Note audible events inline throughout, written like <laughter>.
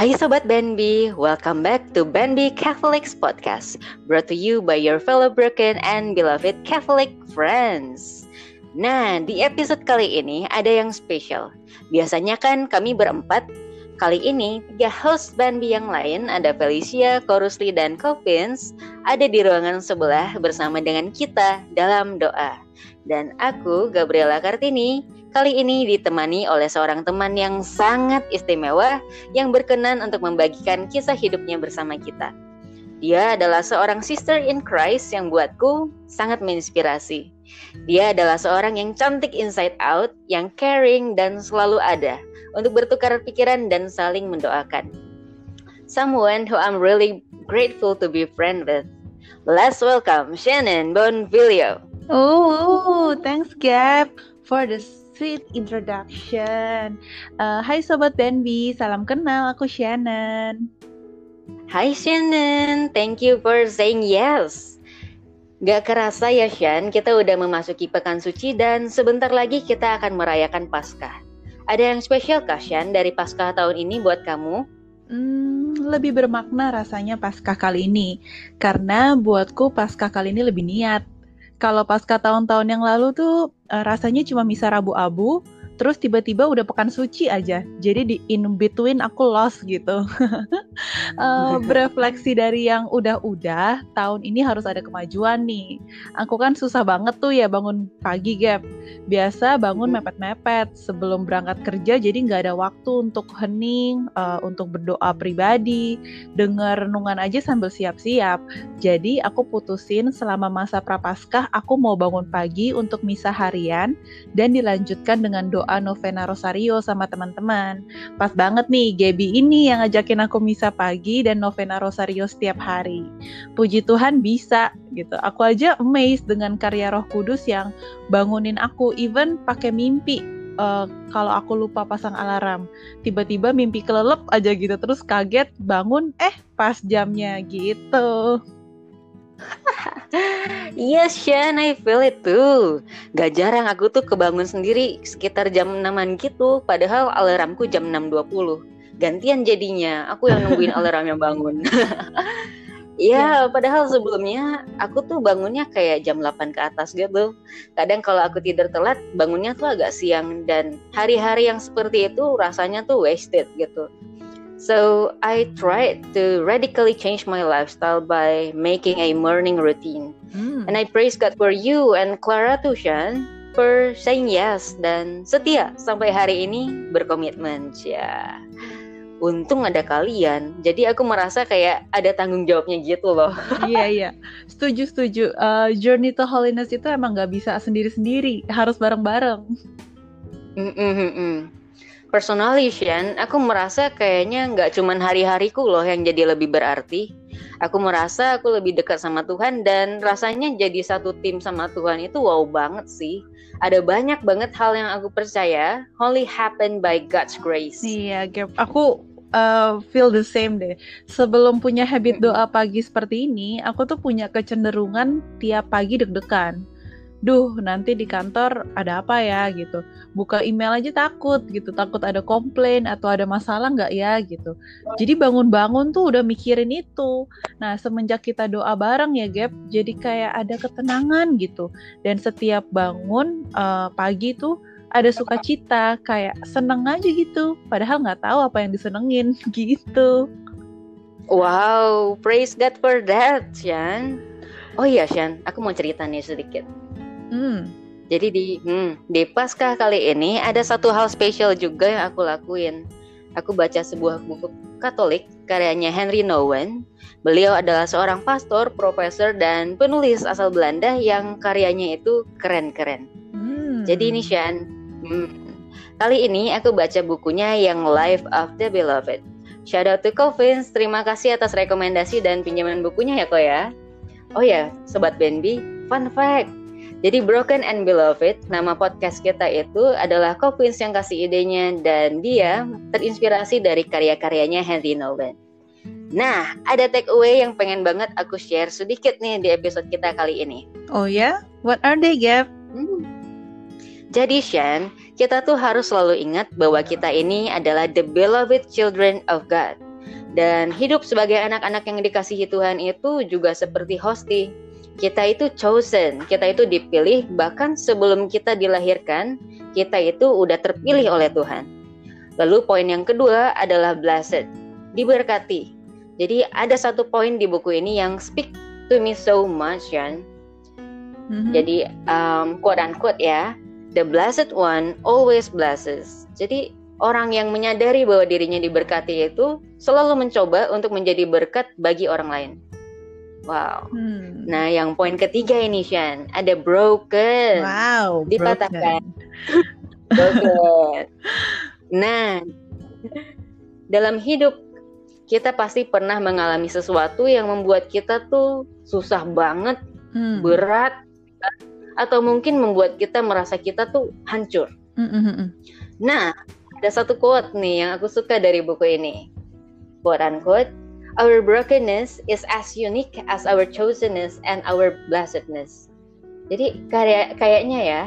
Hai Sobat Benby, welcome back to Benby Catholics Podcast, brought to you by your fellow broken and beloved Catholic friends. Nah, di episode kali ini ada yang spesial. Biasanya kan kami berempat, kali ini tiga host Benby yang lain, ada Felicia, Korusli, dan Kopins, ada di ruangan sebelah bersama dengan kita dalam doa. Dan aku, Gabriela Kartini, Kali ini ditemani oleh seorang teman yang sangat istimewa yang berkenan untuk membagikan kisah hidupnya bersama kita. Dia adalah seorang sister in Christ yang buatku sangat menginspirasi. Dia adalah seorang yang cantik inside out, yang caring dan selalu ada untuk bertukar pikiran dan saling mendoakan. Someone who I'm really grateful to be friend with. Let's welcome Shannon Bonvilio. Oh, thanks Gab for this sweet introduction. Uh, hai Sobat Benby, salam kenal, aku Shannon. Hai Shannon, thank you for saying yes. Gak kerasa ya Shan, kita udah memasuki pekan suci dan sebentar lagi kita akan merayakan Paskah. Ada yang spesial kah Shan dari Paskah tahun ini buat kamu? Hmm, lebih bermakna rasanya Paskah kali ini. Karena buatku Paskah kali ini lebih niat. Kalau Paskah tahun-tahun yang lalu tuh uh, rasanya cuma bisa rabu-abu terus tiba-tiba udah pekan suci aja. Jadi di in between aku lost gitu. Uh, <laughs> berefleksi dari yang udah-udah tahun ini harus ada kemajuan nih. Aku kan susah banget tuh ya bangun pagi gap. Biasa bangun mepet-mepet. Sebelum berangkat kerja jadi nggak ada waktu untuk hening uh, untuk berdoa pribadi dengar renungan aja sambil siap-siap. Jadi aku putusin selama masa prapaskah aku mau bangun pagi untuk misa harian dan dilanjutkan dengan doa doa novena rosario sama teman-teman. Pas banget nih, Gaby ini yang ngajakin aku misa pagi dan novena rosario setiap hari. Puji Tuhan bisa gitu. Aku aja amazed dengan karya Roh Kudus yang bangunin aku even pakai mimpi uh, kalau aku lupa pasang alarm tiba-tiba mimpi kelelep aja gitu terus kaget bangun eh pas jamnya gitu Yes, <laughs> Shan, I feel it too. Gak jarang aku tuh kebangun sendiri sekitar jam 6 gitu, padahal alarmku jam 6.20. Gantian jadinya, aku yang nungguin <laughs> alarmnya bangun. <laughs> Iya, padahal sebelumnya aku tuh bangunnya kayak jam 8 ke atas gitu. Kadang kalau aku tidur telat, bangunnya tuh agak siang dan hari-hari yang seperti itu rasanya tuh wasted gitu. So I tried to radically change my lifestyle by making a morning routine. Mm. And I praise God for you and Clara Tushan for saying yes dan setia sampai hari ini berkomitmen. Ya. Untung ada kalian. Jadi aku merasa kayak ada tanggung jawabnya gitu loh. <laughs> iya iya. Setuju setuju. Uh, journey to holiness itu emang gak bisa sendiri-sendiri, harus bareng-bareng. Mm -mm Personally, aku merasa kayaknya nggak cuman hari-hariku loh yang jadi lebih berarti. Aku merasa aku lebih dekat sama Tuhan dan rasanya jadi satu tim sama Tuhan itu wow banget sih. Ada banyak banget hal yang aku percaya only happen by God's grace. Iya, Aku uh, feel the same deh. Sebelum punya habit doa pagi seperti ini, aku tuh punya kecenderungan tiap pagi deg-degan duh nanti di kantor ada apa ya gitu. Buka email aja takut gitu. Takut ada komplain atau ada masalah nggak ya gitu. Jadi bangun-bangun tuh udah mikirin itu. Nah semenjak kita doa bareng ya Gap jadi kayak ada ketenangan gitu. Dan setiap bangun uh, pagi tuh ada sukacita kayak seneng aja gitu. Padahal nggak tahu apa yang disenengin <laughs> gitu. Wow praise God for that Shan oh iya Shan aku mau cerita nih sedikit Hmm. Jadi di hmm, di Paskah kali ini ada satu hal spesial juga yang aku lakuin. Aku baca sebuah buku Katolik karyanya Henry Nouwen. Beliau adalah seorang pastor, profesor, dan penulis asal Belanda yang karyanya itu keren-keren. Hmm. Jadi ini Shan, hmm, kali ini aku baca bukunya yang Life of the Beloved. Shout out to Covins, terima kasih atas rekomendasi dan pinjaman bukunya ya kok ya. Oh ya, Sobat Benby, fun fact, jadi Broken and Beloved, nama podcast kita itu adalah Kopins yang kasih idenya dan dia terinspirasi dari karya-karyanya Henry Nolan. Nah, ada take away yang pengen banget aku share sedikit nih di episode kita kali ini. Oh ya? What are they, Gap? Hmm. Jadi Shan, kita tuh harus selalu ingat bahwa kita ini adalah the beloved children of God. Dan hidup sebagai anak-anak yang dikasihi Tuhan itu juga seperti hosti. Kita itu chosen, kita itu dipilih bahkan sebelum kita dilahirkan, kita itu udah terpilih oleh Tuhan. Lalu poin yang kedua adalah blessed, diberkati. Jadi ada satu poin di buku ini yang speak to me so much, Jan. Mm-hmm. Jadi um, quote unquote ya, the blessed one always blesses. Jadi orang yang menyadari bahwa dirinya diberkati itu selalu mencoba untuk menjadi berkat bagi orang lain. Wow. Hmm. Nah, yang poin ketiga ini Shan, ada broken. Wow. Dipatahkan. <laughs> broken. Nah, dalam hidup kita pasti pernah mengalami sesuatu yang membuat kita tuh susah banget, hmm. berat, atau mungkin membuat kita merasa kita tuh hancur. Hmm, hmm, hmm. Nah, ada satu quote nih yang aku suka dari buku ini. Quote unquote, Our brokenness is as unique as our chosenness and our blessedness. Jadi kayak kayaknya ya,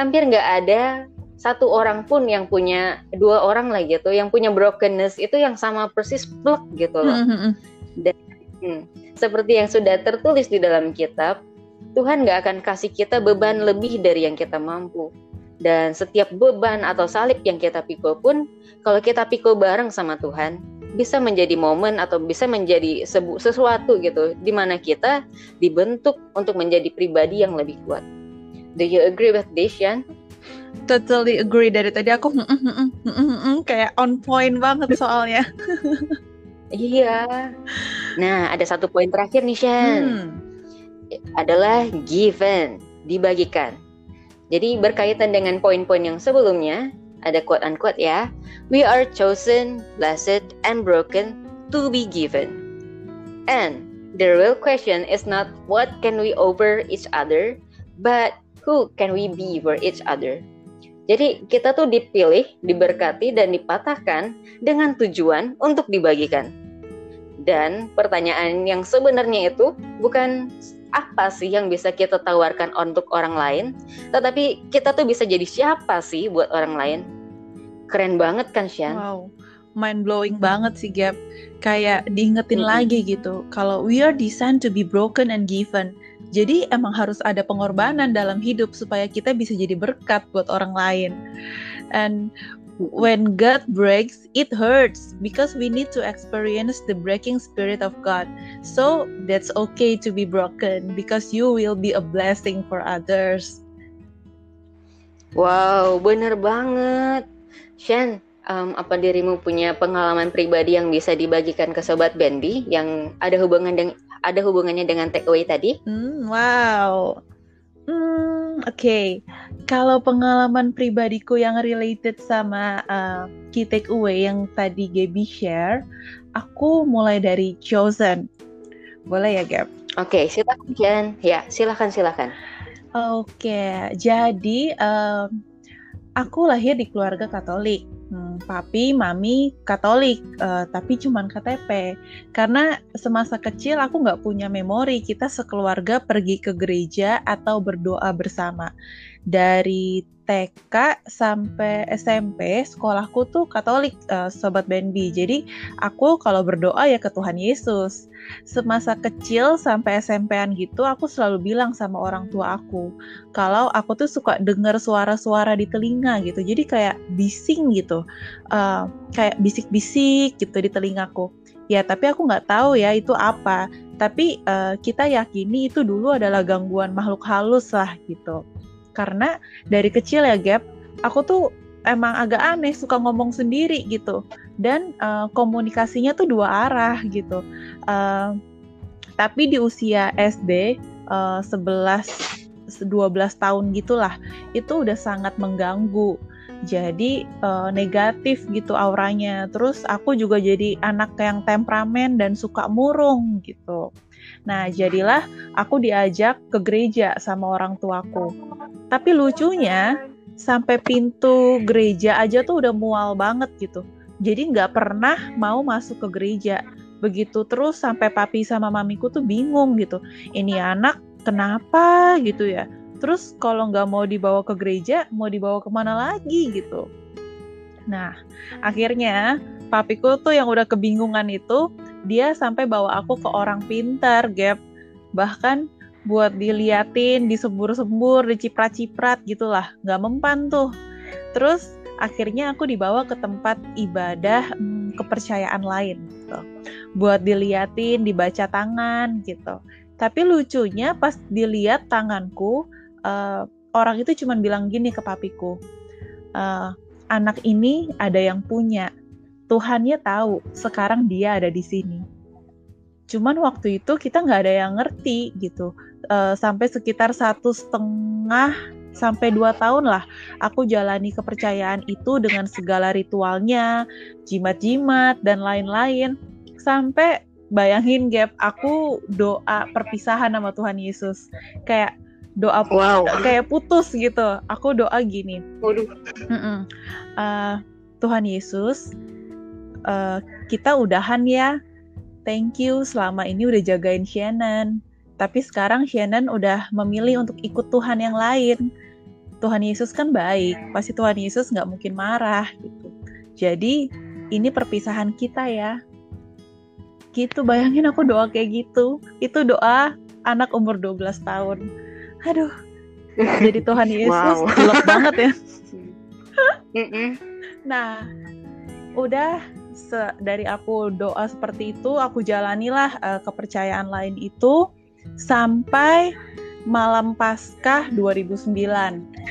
hampir nggak ada satu orang pun yang punya dua orang lagi gitu yang punya brokenness itu yang sama persis plek gitu loh mm-hmm. dan hmm, seperti yang sudah tertulis di dalam kitab Tuhan gak akan kasih kita beban lebih dari yang kita mampu dan setiap beban atau salib yang kita pikul pun kalau kita pikul bareng sama Tuhan bisa menjadi momen atau bisa menjadi sesuatu gitu di mana kita dibentuk untuk menjadi pribadi yang lebih kuat. Do you agree with this, Yan? totally agree dari tadi aku mm, mm, mm, kayak on point banget soalnya. <laughs> iya. Nah, ada satu poin terakhir nih Shan. Hmm. Adalah given, dibagikan. Jadi berkaitan dengan poin-poin yang sebelumnya, ada quote unquote ya. We are chosen, blessed, and broken to be given. And the real question is not what can we offer each other, but who can we be for each other. Jadi kita tuh dipilih, diberkati dan dipatahkan dengan tujuan untuk dibagikan. Dan pertanyaan yang sebenarnya itu bukan apa sih yang bisa kita tawarkan untuk orang lain, tetapi kita tuh bisa jadi siapa sih buat orang lain. Keren banget kan, Shan? Wow, mind blowing banget sih, Gap. Kayak diingetin -hmm. lagi gitu, kalau we are designed to be broken and given. Jadi emang harus ada pengorbanan dalam hidup supaya kita bisa jadi berkat buat orang lain. And when God breaks, it hurts because we need to experience the breaking spirit of God. So that's okay to be broken because you will be a blessing for others. Wow, bener banget. Shan, um, apa dirimu punya pengalaman pribadi yang bisa dibagikan ke sobat Bendy yang ada hubungan dengan ada hubungannya dengan takeaway tadi? Hmm, wow. Hmm. Okay. Kalau pengalaman pribadiku yang related sama uh, key takeaway yang tadi Gaby share, aku mulai dari Chosen. Boleh ya, Gab? Oke, okay, silakan Jen. Ya, silakan silakan. Oke, okay, jadi uh, aku lahir di keluarga Katolik hmm, papi, mami Katolik, uh, tapi cuman KTP. Karena semasa kecil aku nggak punya memori kita sekeluarga pergi ke gereja atau berdoa bersama. Dari TK sampai SMP sekolahku tuh Katolik uh, sobat Benbi. Jadi aku kalau berdoa ya ke Tuhan Yesus. Semasa kecil sampai SMP-an gitu aku selalu bilang sama orang tua aku kalau aku tuh suka dengar suara-suara di telinga gitu. Jadi kayak bising gitu. Uh, kayak bisik-bisik gitu di telingaku. Ya, tapi aku nggak tahu ya itu apa. Tapi uh, kita yakini itu dulu adalah gangguan makhluk halus lah gitu karena dari kecil ya Gap aku tuh emang agak aneh suka ngomong sendiri gitu. Dan uh, komunikasinya tuh dua arah gitu. Uh, tapi di usia SD uh, 11 12 tahun gitulah itu udah sangat mengganggu. Jadi uh, negatif gitu auranya. Terus aku juga jadi anak yang temperamen dan suka murung gitu nah jadilah aku diajak ke gereja sama orang tuaku tapi lucunya sampai pintu gereja aja tuh udah mual banget gitu. Jadi nggak pernah mau masuk ke gereja. Begitu terus sampai papi sama mamiku tuh bingung gitu. Ini anak kenapa gitu ya. Terus kalau nggak mau dibawa ke gereja, mau dibawa ke mana lagi gitu. Nah, akhirnya papiku tuh yang udah kebingungan itu dia sampai bawa aku ke orang pintar gap. Bahkan buat diliatin disembur-sembur diciprat-ciprat gitulah. Nggak mempan tuh. Terus akhirnya aku dibawa ke tempat ibadah hmm, kepercayaan lain gitu. Buat diliatin dibaca tangan gitu. Tapi lucunya pas dilihat tanganku uh, orang itu cuma bilang gini ke papiku uh, anak ini ada yang punya Tuhannya tahu sekarang dia ada di sini. Cuman waktu itu kita nggak ada yang ngerti gitu. Uh, sampai sekitar satu setengah sampai dua tahun lah aku jalani kepercayaan itu dengan segala ritualnya, jimat-jimat dan lain-lain. Sampai bayangin gap aku doa perpisahan sama Tuhan Yesus. Kayak doa wow. kayak putus gitu. Aku doa gini. Waduh. Uh, Tuhan Yesus, uh, kita udahan ya. Thank you selama ini udah jagain Shannon. Tapi sekarang Shannon udah memilih untuk ikut Tuhan yang lain. Tuhan Yesus kan baik, pasti Tuhan Yesus nggak mungkin marah gitu. Jadi ini perpisahan kita ya. Gitu bayangin aku doa kayak gitu. Itu doa anak umur 12 tahun. Aduh. Jadi <laughs> Tuhan Yesus wow. banget ya. <laughs> nah, udah dari aku doa seperti itu aku jalanilah uh, kepercayaan lain itu sampai malam Paskah 2009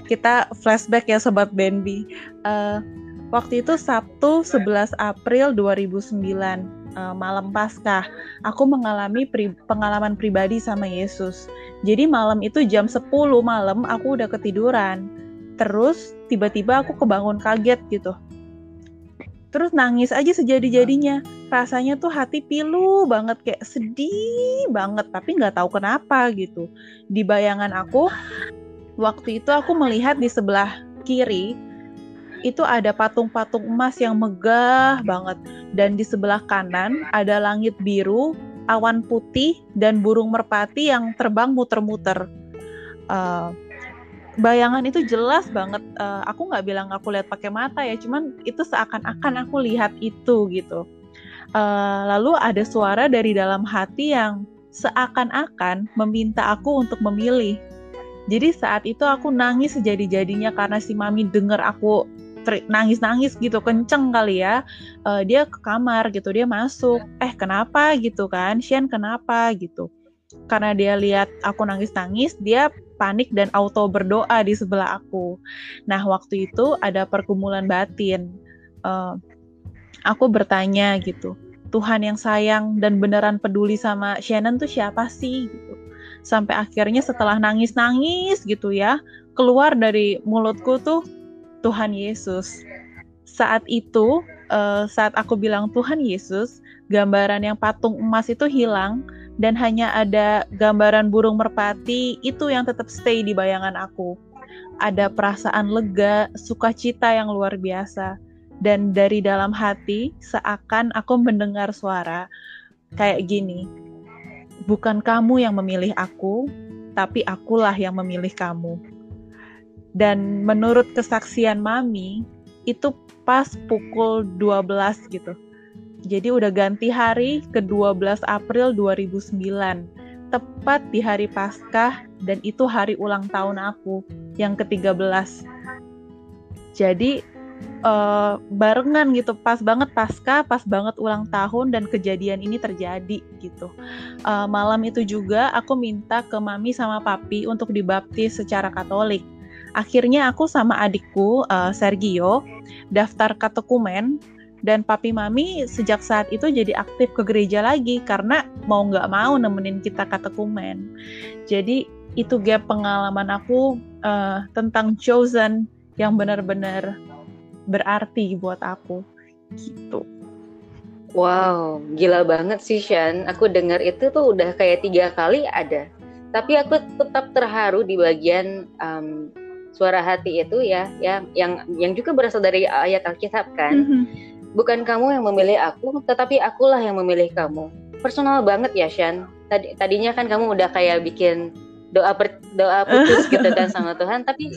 kita flashback ya sobat Benbi uh, waktu itu Sabtu 11 April 2009 uh, eh, malam Paskah. Aku mengalami pri pengalaman pribadi sama Yesus. Jadi malam itu jam 10 malam aku udah ketiduran. Terus tiba-tiba aku kebangun kaget gitu terus nangis aja sejadi-jadinya. Rasanya tuh hati pilu banget kayak sedih banget tapi nggak tahu kenapa gitu. Di bayangan aku waktu itu aku melihat di sebelah kiri itu ada patung-patung emas yang megah banget. Dan di sebelah kanan ada langit biru awan putih dan burung merpati yang terbang muter-muter. Uh, bayangan itu jelas banget uh, aku nggak bilang aku lihat pakai mata ya cuman itu seakan-akan aku lihat itu gitu. Uh, lalu ada suara dari dalam hati yang seakan-akan meminta aku untuk memilih. Jadi saat itu aku nangis sejadi-jadinya karena si mami dengar aku nangis-nangis gitu kenceng kali ya. Uh, dia ke kamar gitu dia masuk eh kenapa? gitu kan Sian kenapa? gitu. Karena dia lihat aku nangis-nangis dia panik dan auto berdoa di sebelah aku. Nah, waktu itu ada pergumulan batin. Uh, aku bertanya gitu, Tuhan yang sayang dan beneran peduli sama Shannon tuh siapa sih? Gitu. Sampai akhirnya setelah nangis-nangis gitu ya, keluar dari mulutku tuh Tuhan Yesus. Saat itu, uh, saat aku bilang Tuhan Yesus, gambaran yang patung emas itu hilang dan hanya ada gambaran burung merpati itu yang tetap stay di bayangan aku. Ada perasaan lega, sukacita yang luar biasa. Dan dari dalam hati seakan aku mendengar suara kayak gini. Bukan kamu yang memilih aku, tapi akulah yang memilih kamu. Dan menurut kesaksian Mami, itu pas pukul 12 gitu jadi udah ganti hari ke 12 April 2009. Tepat di hari Paskah dan itu hari ulang tahun aku yang ke-13. Jadi uh, barengan gitu, pas banget Paskah, pas banget ulang tahun dan kejadian ini terjadi gitu. Uh, malam itu juga aku minta ke mami sama papi untuk dibaptis secara Katolik. Akhirnya aku sama adikku uh, Sergio daftar katekumen dan papi mami sejak saat itu jadi aktif ke gereja lagi karena mau nggak mau nemenin kita katekumen jadi itu gap pengalaman aku uh, tentang chosen yang benar-benar berarti buat aku gitu Wow, gila banget sih Shan. Aku dengar itu tuh udah kayak tiga kali ada. Tapi aku tetap terharu di bagian um, suara hati itu ya, yang yang yang juga berasal dari ayat Alkitab kan. Mm -hmm bukan kamu yang memilih aku, tetapi akulah yang memilih kamu. Personal banget ya, Shan. Tadi tadinya kan kamu udah kayak bikin doa ber, doa putus gitu kan <laughs> sama Tuhan tapi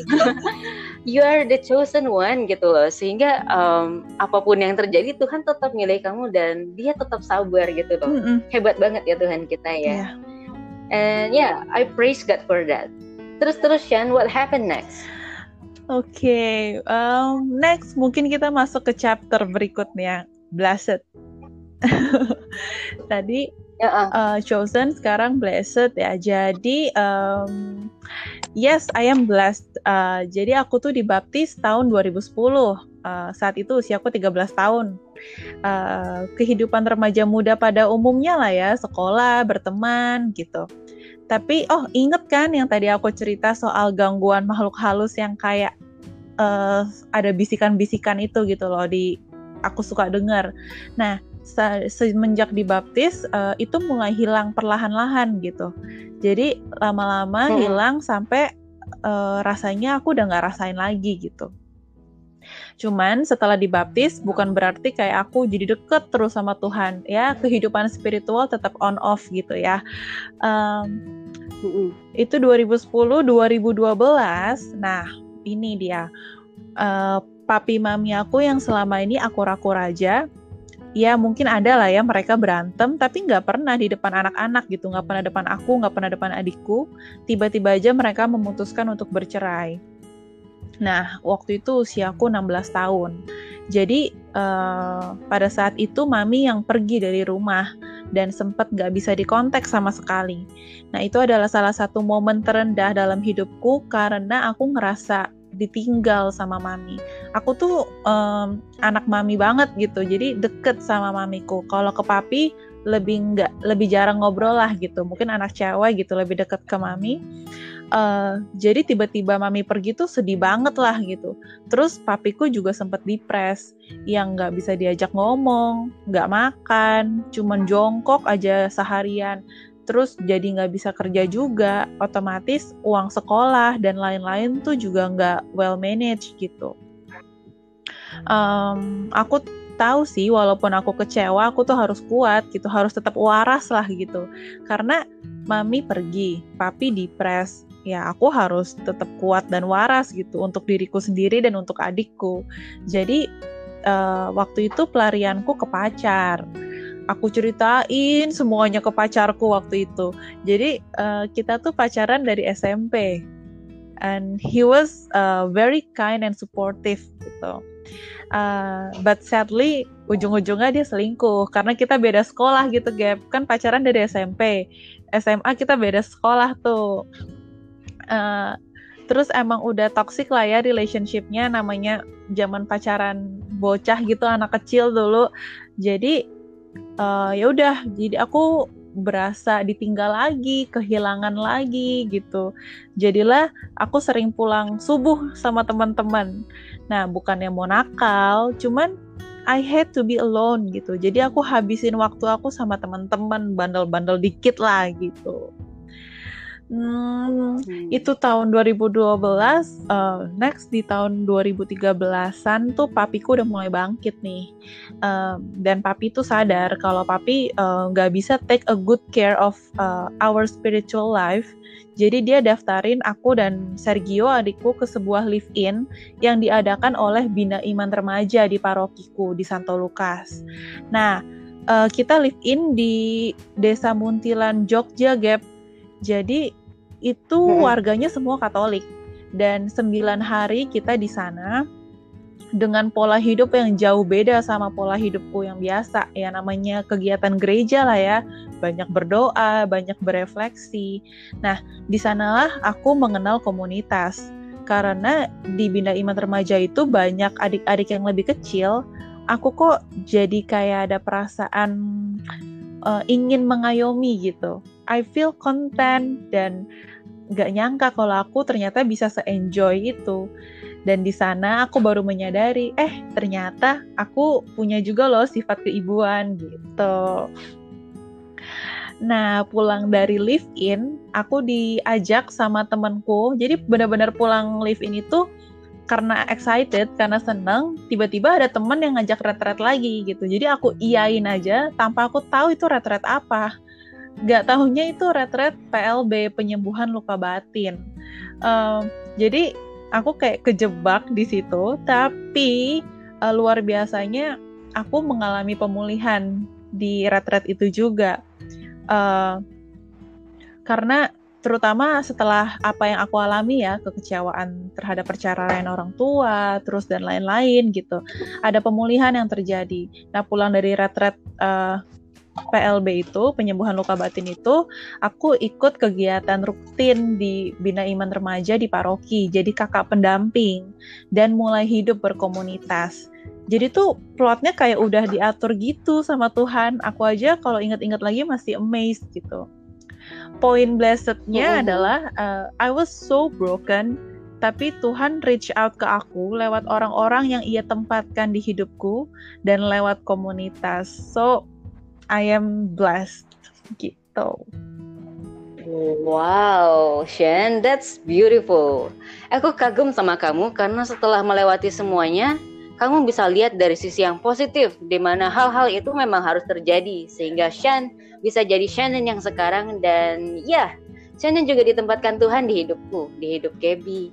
<laughs> you are the chosen one gitu loh sehingga um, apa pun yang terjadi Tuhan tetap milih kamu dan dia tetap sabar gitu loh mm -hmm. hebat banget ya Tuhan kita ya yeah. and yeah I praise God for that terus terus Shan what happened next Oke, okay, um, next mungkin kita masuk ke chapter berikutnya, blessed. <laughs> Tadi uh-uh. uh, chosen sekarang blessed ya. Jadi um, yes I am blessed. Uh, jadi aku tuh dibaptis tahun 2010 uh, saat itu usia aku 13 tahun. Uh, kehidupan remaja muda pada umumnya lah ya. Sekolah berteman gitu. Tapi oh inget kan yang tadi aku cerita soal gangguan makhluk halus yang kayak uh, ada bisikan-bisikan itu gitu loh di aku suka dengar nah semenjak dibaptis uh, itu mulai hilang perlahan-lahan gitu. Jadi lama-lama hmm. hilang sampai uh, rasanya aku udah nggak rasain lagi gitu. Cuman setelah dibaptis bukan berarti kayak aku jadi deket terus sama Tuhan ya kehidupan spiritual tetap on off gitu ya. Um, Itu 2010 2012. Nah ini dia. Uh, papi mami aku yang selama ini akur-akur aja ya mungkin ada lah ya mereka berantem tapi nggak pernah di depan anak-anak gitu nggak pernah depan aku nggak pernah depan adikku. Tiba-tiba aja mereka memutuskan untuk bercerai. Nah waktu itu usiaku 16 tahun. Jadi uh, pada saat itu mami yang pergi dari rumah dan sempat nggak bisa dikontak sama sekali. Nah itu adalah salah satu momen terendah dalam hidupku karena aku ngerasa ditinggal sama mami. Aku tuh um, anak mami banget gitu, jadi deket sama mamiku. Kalau ke papi lebih nggak lebih jarang ngobrol lah gitu. Mungkin anak cewek gitu lebih deket ke mami. Uh, jadi tiba-tiba mami pergi tuh sedih banget lah gitu. Terus papiku juga sempet depres, yang nggak bisa diajak ngomong, nggak makan, cuman jongkok aja seharian terus jadi nggak bisa kerja juga, otomatis uang sekolah dan lain-lain tuh juga nggak well managed gitu. Um, aku tahu sih, walaupun aku kecewa, aku tuh harus kuat gitu, harus tetap waras lah gitu. Karena mami pergi, papi depres, ya aku harus tetap kuat dan waras gitu untuk diriku sendiri dan untuk adikku. Jadi uh, waktu itu pelarianku ke pacar aku ceritain semuanya ke pacarku waktu itu. Jadi uh, kita tuh pacaran dari SMP, and he was uh, very kind and supportive gitu. Uh, but sadly ujung-ujungnya dia selingkuh. Karena kita beda sekolah gitu Gap. Kan pacaran dari SMP SMA kita beda sekolah tuh. Uh, terus emang udah toxic lah ya relationshipnya. Namanya zaman pacaran bocah gitu anak kecil dulu. Jadi uh, ya udah. Jadi aku berasa ditinggal lagi, kehilangan lagi gitu. Jadilah aku sering pulang subuh sama teman-teman. Nah, bukannya mau nakal, cuman I had to be alone gitu. Jadi aku habisin waktu aku sama teman-teman, bandel-bandel dikit lah gitu. Hmm, hmm, itu tahun 2012. Uh, next di tahun 2013-an tuh papiku udah mulai bangkit nih. Uh, dan papi tuh sadar kalau papi nggak uh, bisa take a good care of uh, our spiritual life. Jadi dia daftarin aku dan Sergio adikku ke sebuah live-in yang diadakan oleh Bina Iman Remaja di parokiku di Santo Lukas. Nah, uh, kita live-in di Desa Muntilan, Jogja, Gap. Jadi itu warganya semua Katolik. Dan sembilan hari kita di sana dengan pola hidup yang jauh beda sama pola hidupku yang biasa. Ya namanya kegiatan gereja lah ya. Banyak berdoa banyak berefleksi. Nah di sanalah aku mengenal komunitas. Karena di Bina Iman Remaja itu banyak adik-adik yang lebih kecil. Aku kok jadi kayak ada perasaan uh, ingin mengayomi gitu. I feel content dan gak nyangka kalau aku ternyata bisa se-enjoy itu. Dan di sana aku baru menyadari, eh ternyata aku punya juga loh sifat keibuan gitu. Nah, pulang dari live in, aku diajak sama temanku. Jadi benar-benar pulang live in itu karena excited, karena seneng, tiba-tiba ada teman yang ngajak retret lagi gitu. Jadi aku iyain aja tanpa aku tahu itu retret apa nggak tahunya itu retret PLB penyembuhan luka batin. Um, jadi aku kayak kejebak di situ, tapi uh, luar biasanya aku mengalami pemulihan di retret itu juga. Uh, karena terutama setelah apa yang aku alami ya kekecewaan terhadap perceraian orang tua terus dan lain-lain gitu ada pemulihan yang terjadi nah pulang dari retret uh, PLB itu penyembuhan luka batin itu aku ikut kegiatan rutin di Bina Iman Remaja di paroki jadi kakak pendamping dan mulai hidup berkomunitas jadi tuh plotnya kayak udah diatur gitu sama Tuhan aku aja kalau inget-inget lagi masih amazed gitu poin blessednya mm-hmm. adalah uh, I was so broken tapi Tuhan reach out ke aku lewat orang-orang yang ia tempatkan di hidupku dan lewat komunitas. So I am blessed gitu. Wow, Shen, that's beautiful. Aku kagum sama kamu karena setelah melewati semuanya, kamu bisa lihat dari sisi yang positif di mana hal-hal itu memang harus terjadi sehingga Shen bisa jadi Shannon yang sekarang dan ya Shannon juga ditempatkan Tuhan di hidupku, di hidup Gaby.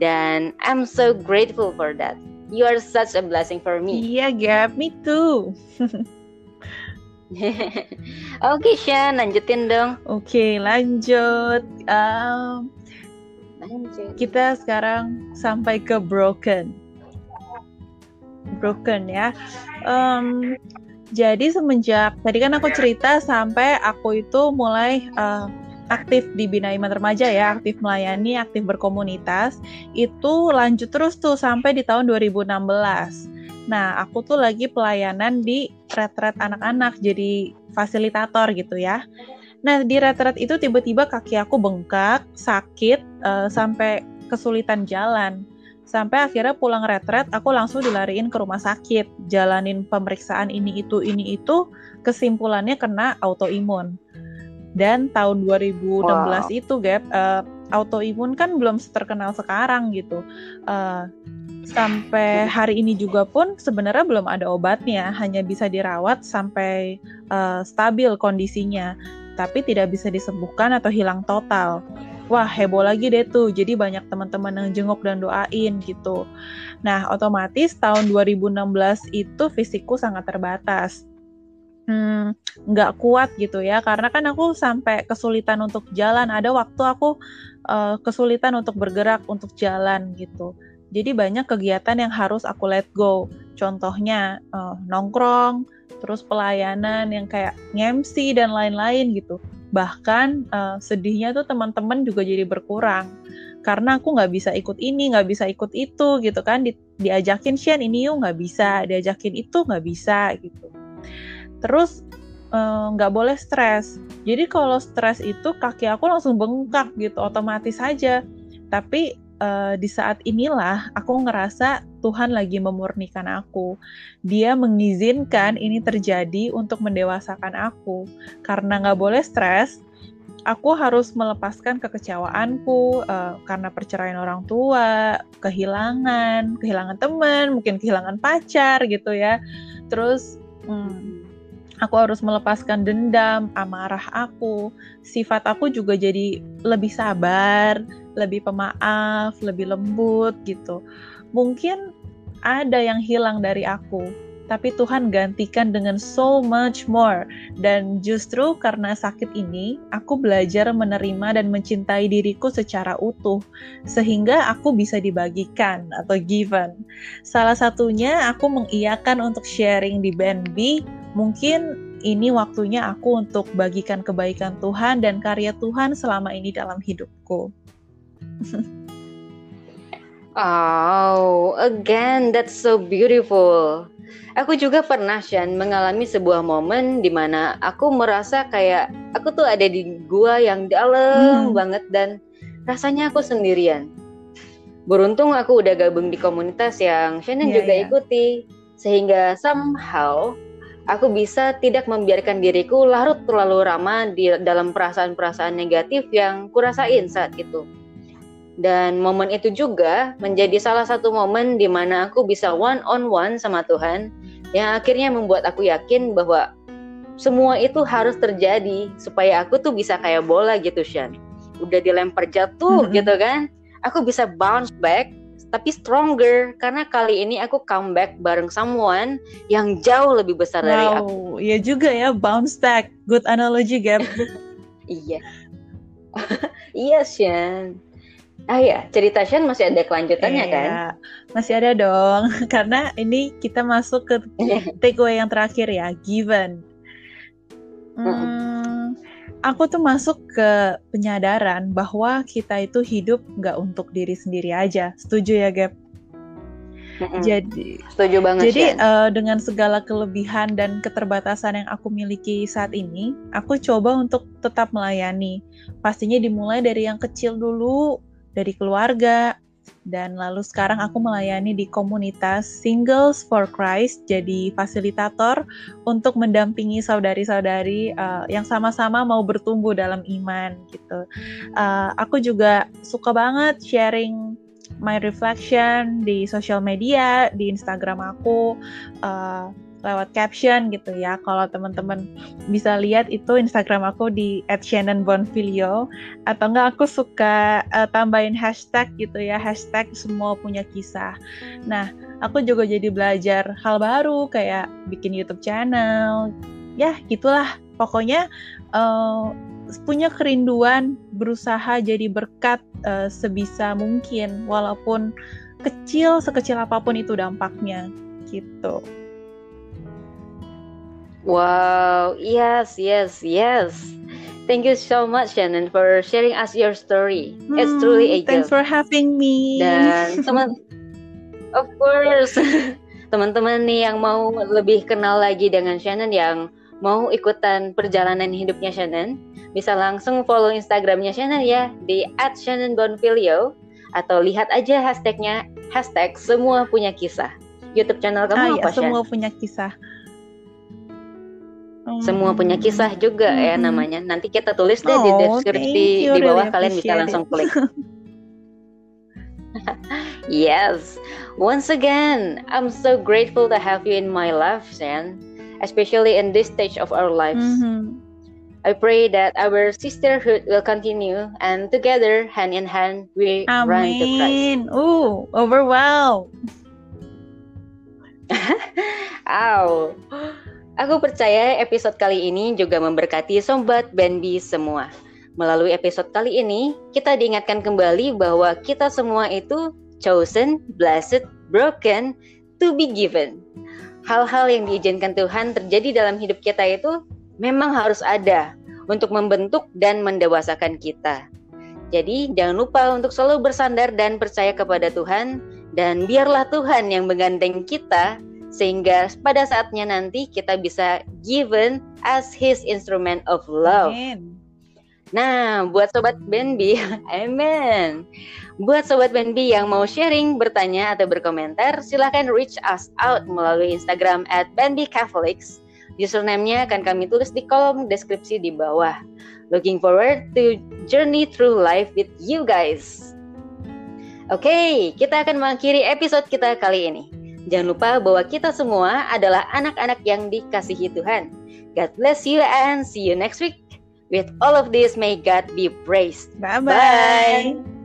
Dan I'm so grateful for that. You are such a blessing for me. Iya, yeah, Gab, me too. <laughs> <laughs> Oke, okay, Shan, lanjutin dong. Oke, okay, lanjut. Um, lanjut. Kita sekarang sampai ke broken broken ya. Um, jadi semenjak tadi kan aku cerita sampai aku itu mulai uh, aktif di Bina Iman Remaja ya, aktif melayani, aktif berkomunitas, itu lanjut terus tuh sampai di tahun 2016. Nah, aku tuh lagi pelayanan di retret anak-anak, jadi fasilitator gitu ya. Nah, di retret itu tiba-tiba kaki aku bengkak, sakit, uh, sampai kesulitan jalan. Sampai akhirnya pulang retret, aku langsung dilariin ke rumah sakit, jalanin pemeriksaan ini itu ini itu, kesimpulannya kena autoimun. Dan tahun 2016 wow. itu, Gap, uh, autoimun kan belum terkenal sekarang gitu. Uh, sampai hari ini juga pun sebenarnya belum ada obatnya, hanya bisa dirawat sampai uh, stabil kondisinya, tapi tidak bisa disembuhkan atau hilang total wah heboh lagi deh tuh. Jadi banyak teman-teman yang jenguk dan doain gitu. Nah, otomatis tahun 2016 itu fisikku sangat terbatas. Hmm, nggak kuat gitu ya, karena kan aku sampai kesulitan untuk jalan. Ada waktu aku uh, kesulitan untuk bergerak, untuk jalan gitu. Jadi banyak kegiatan yang harus aku let go. Contohnya uh, nongkrong, terus pelayanan yang kayak ngemsi dan lain-lain gitu. Bahkan uh, sedihnya tuh teman-teman juga jadi berkurang. Karena aku nggak bisa ikut ini nggak bisa ikut itu gitu kan. Di, diajakin Shen ini yuk nggak bisa. Diajakin itu nggak bisa gitu. Terus eh, nggak uh, boleh stres. Jadi kalau stres itu kaki aku langsung bengkak gitu otomatis saja tapi uh, di saat inilah aku ngerasa Tuhan lagi memurnikan aku. Dia mengizinkan ini terjadi untuk mendewasakan aku. Karena nggak boleh stres, aku harus melepaskan kekecewaanku uh, karena perceraian orang tua, kehilangan, kehilangan teman, mungkin kehilangan pacar gitu ya. Terus hmm, aku harus melepaskan dendam, amarah aku. Sifat aku juga jadi lebih sabar, lebih pemaaf, lebih lembut gitu. Mungkin ada yang hilang dari aku, tapi Tuhan gantikan dengan so much more. Dan justru karena sakit ini, aku belajar menerima dan mencintai diriku secara utuh, sehingga aku bisa dibagikan atau given. Salah satunya aku mengiyakan untuk sharing di band B, mungkin ini waktunya aku untuk bagikan kebaikan Tuhan dan karya Tuhan selama ini dalam hidupku. <laughs> Oh, again, that's so beautiful. Aku juga pernah Shan mengalami sebuah momen di mana aku merasa kayak aku tuh ada di gua yang dalam hmm. banget dan rasanya aku sendirian. Beruntung aku udah gabung di komunitas yang Shannon yeah, juga yeah. ikuti sehingga somehow aku bisa tidak membiarkan diriku larut terlalu lama di dalam perasaan-perasaan negatif yang kurasain saat itu. Dan momen itu juga menjadi salah satu momen di mana aku bisa one on one sama Tuhan yang akhirnya membuat aku yakin bahwa semua itu harus terjadi supaya aku tuh bisa kayak bola gitu Shan udah dilempar jatuh mm -hmm. gitu kan aku bisa bounce back tapi stronger karena kali ini aku comeback bareng someone yang jauh lebih besar wow, dari aku. Iya juga ya bounce back. Good analogy, Gap. <laughs> iya. <laughs> iya, Shan. Ah ya, cerita Shan masih ada kelanjutannya iya, kan? Masih ada dong, <laughs> karena ini kita masuk ke takeaway yang terakhir ya, given. Hmm, aku tuh masuk ke penyadaran bahwa kita itu hidup nggak untuk diri sendiri aja. Setuju ya, Gap? Mm-hmm. Jadi, setuju banget. Jadi uh, dengan segala kelebihan dan keterbatasan yang aku miliki saat ini, aku coba untuk tetap melayani. Pastinya dimulai dari yang kecil dulu, dari keluarga, dan lalu sekarang aku melayani di komunitas Singles for Christ jadi fasilitator untuk mendampingi saudari-saudari uh, yang sama-sama mau bertumbuh dalam iman gitu. Uh, aku juga suka banget sharing my reflection di sosial media, di Instagram aku. Uh, lewat caption gitu ya. Kalau teman-teman bisa lihat itu Instagram aku di @shannonbonfilio atau enggak aku suka uh, tambahin hashtag gitu ya, hashtag semua punya kisah. Nah, aku juga jadi belajar hal baru kayak bikin YouTube channel. Ya, gitulah. Pokoknya uh, punya kerinduan berusaha jadi berkat uh, sebisa mungkin walaupun kecil sekecil apa pun itu dampaknya gitu. Wow, yes, yes, yes. Thank you so much, Shannon, for sharing us your story. Hmm, It's truly a Thanks for having me. Dan teman, <laughs> of course, <laughs> teman-teman nih yang mau lebih kenal lagi dengan Shannon yang mau ikutan perjalanan hidupnya Shannon, bisa langsung follow Instagramnya Shannon ya di @shannonbonfilio atau lihat aja hashtagnya hashtag semua punya kisah. YouTube channel kamu ah, apa? Ya, semua punya kisah. Semua punya kisah juga hmm. ya namanya. Nanti kita tulis deh oh, di deskripsi di bawah kalian bisa langsung klik. <laughs> yes. Once again, I'm so grateful to have you in my life, Shan. Especially in this stage of our lives. Mm-hmm. I pray that our sisterhood will continue and together, hand in hand, we Amen. run to Christ. Ooh, overwhelmed. <laughs> Ow. Aku percaya episode kali ini juga memberkati Sobat Benbi semua. Melalui episode kali ini, kita diingatkan kembali bahwa kita semua itu chosen, blessed, broken, to be given. Hal-hal yang diizinkan Tuhan terjadi dalam hidup kita itu memang harus ada untuk membentuk dan mendewasakan kita. Jadi jangan lupa untuk selalu bersandar dan percaya kepada Tuhan dan biarlah Tuhan yang menggandeng kita sehingga pada saatnya nanti kita bisa given as his instrument of love. Amen. Nah, buat sobat Benbi, <laughs> amen. Buat sobat Benbi yang mau sharing, bertanya atau berkomentar, silahkan reach us out melalui Instagram at Benbi Catholics. Username-nya akan kami tulis di kolom deskripsi di bawah. Looking forward to journey through life with you guys. Oke, okay, kita akan mengakhiri episode kita kali ini. Jangan lupa bahwa kita semua adalah anak-anak yang dikasihi Tuhan. God bless you and see you next week. With all of this, may God be praised. Bye-bye. bye bye